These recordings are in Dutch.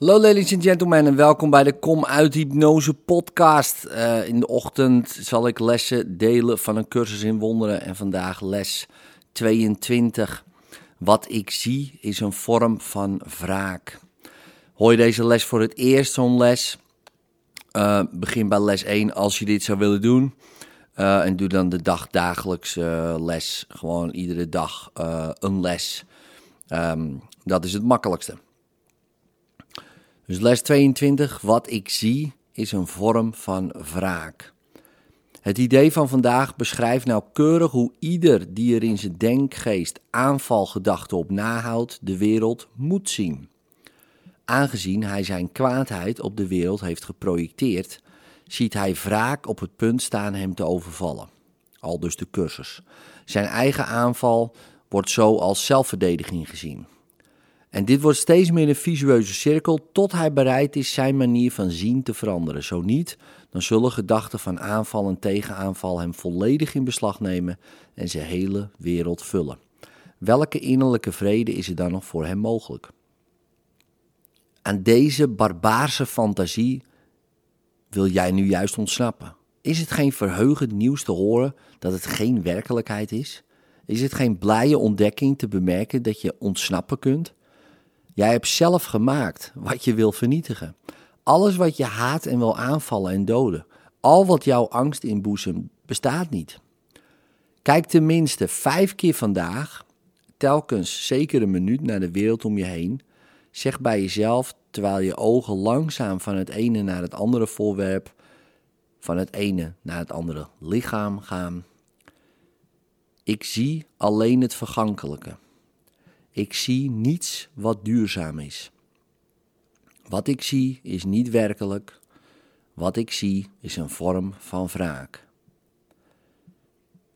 Hallo ladies and gentlemen en welkom bij de Kom uit Hypnose podcast. Uh, in de ochtend zal ik lessen delen van een cursus in wonderen en vandaag les 22. Wat ik zie is een vorm van wraak. Hoor je deze les voor het eerst, zo'n les? Uh, begin bij les 1 als je dit zou willen doen. Uh, en doe dan de dag dagelijks les. Gewoon iedere dag een les. Um, dat is het makkelijkste. Dus les 22, wat ik zie, is een vorm van wraak. Het idee van vandaag beschrijft nauwkeurig hoe ieder die er in zijn denkgeest aanvalgedachten op nahoudt, de wereld moet zien. Aangezien hij zijn kwaadheid op de wereld heeft geprojecteerd, ziet hij wraak op het punt staan hem te overvallen. Al dus de cursus. Zijn eigen aanval wordt zo als zelfverdediging gezien. En dit wordt steeds meer een visueuze cirkel tot hij bereid is zijn manier van zien te veranderen. Zo niet, dan zullen gedachten van aanval en tegenaanval hem volledig in beslag nemen en zijn hele wereld vullen. Welke innerlijke vrede is er dan nog voor hem mogelijk? Aan deze barbaarse fantasie wil jij nu juist ontsnappen. Is het geen verheugend nieuws te horen dat het geen werkelijkheid is? Is het geen blije ontdekking te bemerken dat je ontsnappen kunt? Jij hebt zelf gemaakt wat je wil vernietigen. Alles wat je haat en wil aanvallen en doden. Al wat jouw angst inboezemt, bestaat niet. Kijk tenminste vijf keer vandaag, telkens zeker een minuut naar de wereld om je heen. Zeg bij jezelf, terwijl je ogen langzaam van het ene naar het andere voorwerp, van het ene naar het andere lichaam gaan. Ik zie alleen het vergankelijke. Ik zie niets wat duurzaam is. Wat ik zie is niet werkelijk. Wat ik zie is een vorm van wraak.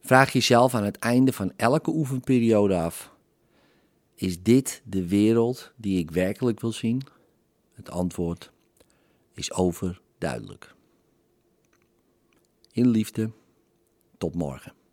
Vraag jezelf aan het einde van elke oefenperiode af: Is dit de wereld die ik werkelijk wil zien? Het antwoord is overduidelijk. In liefde, tot morgen.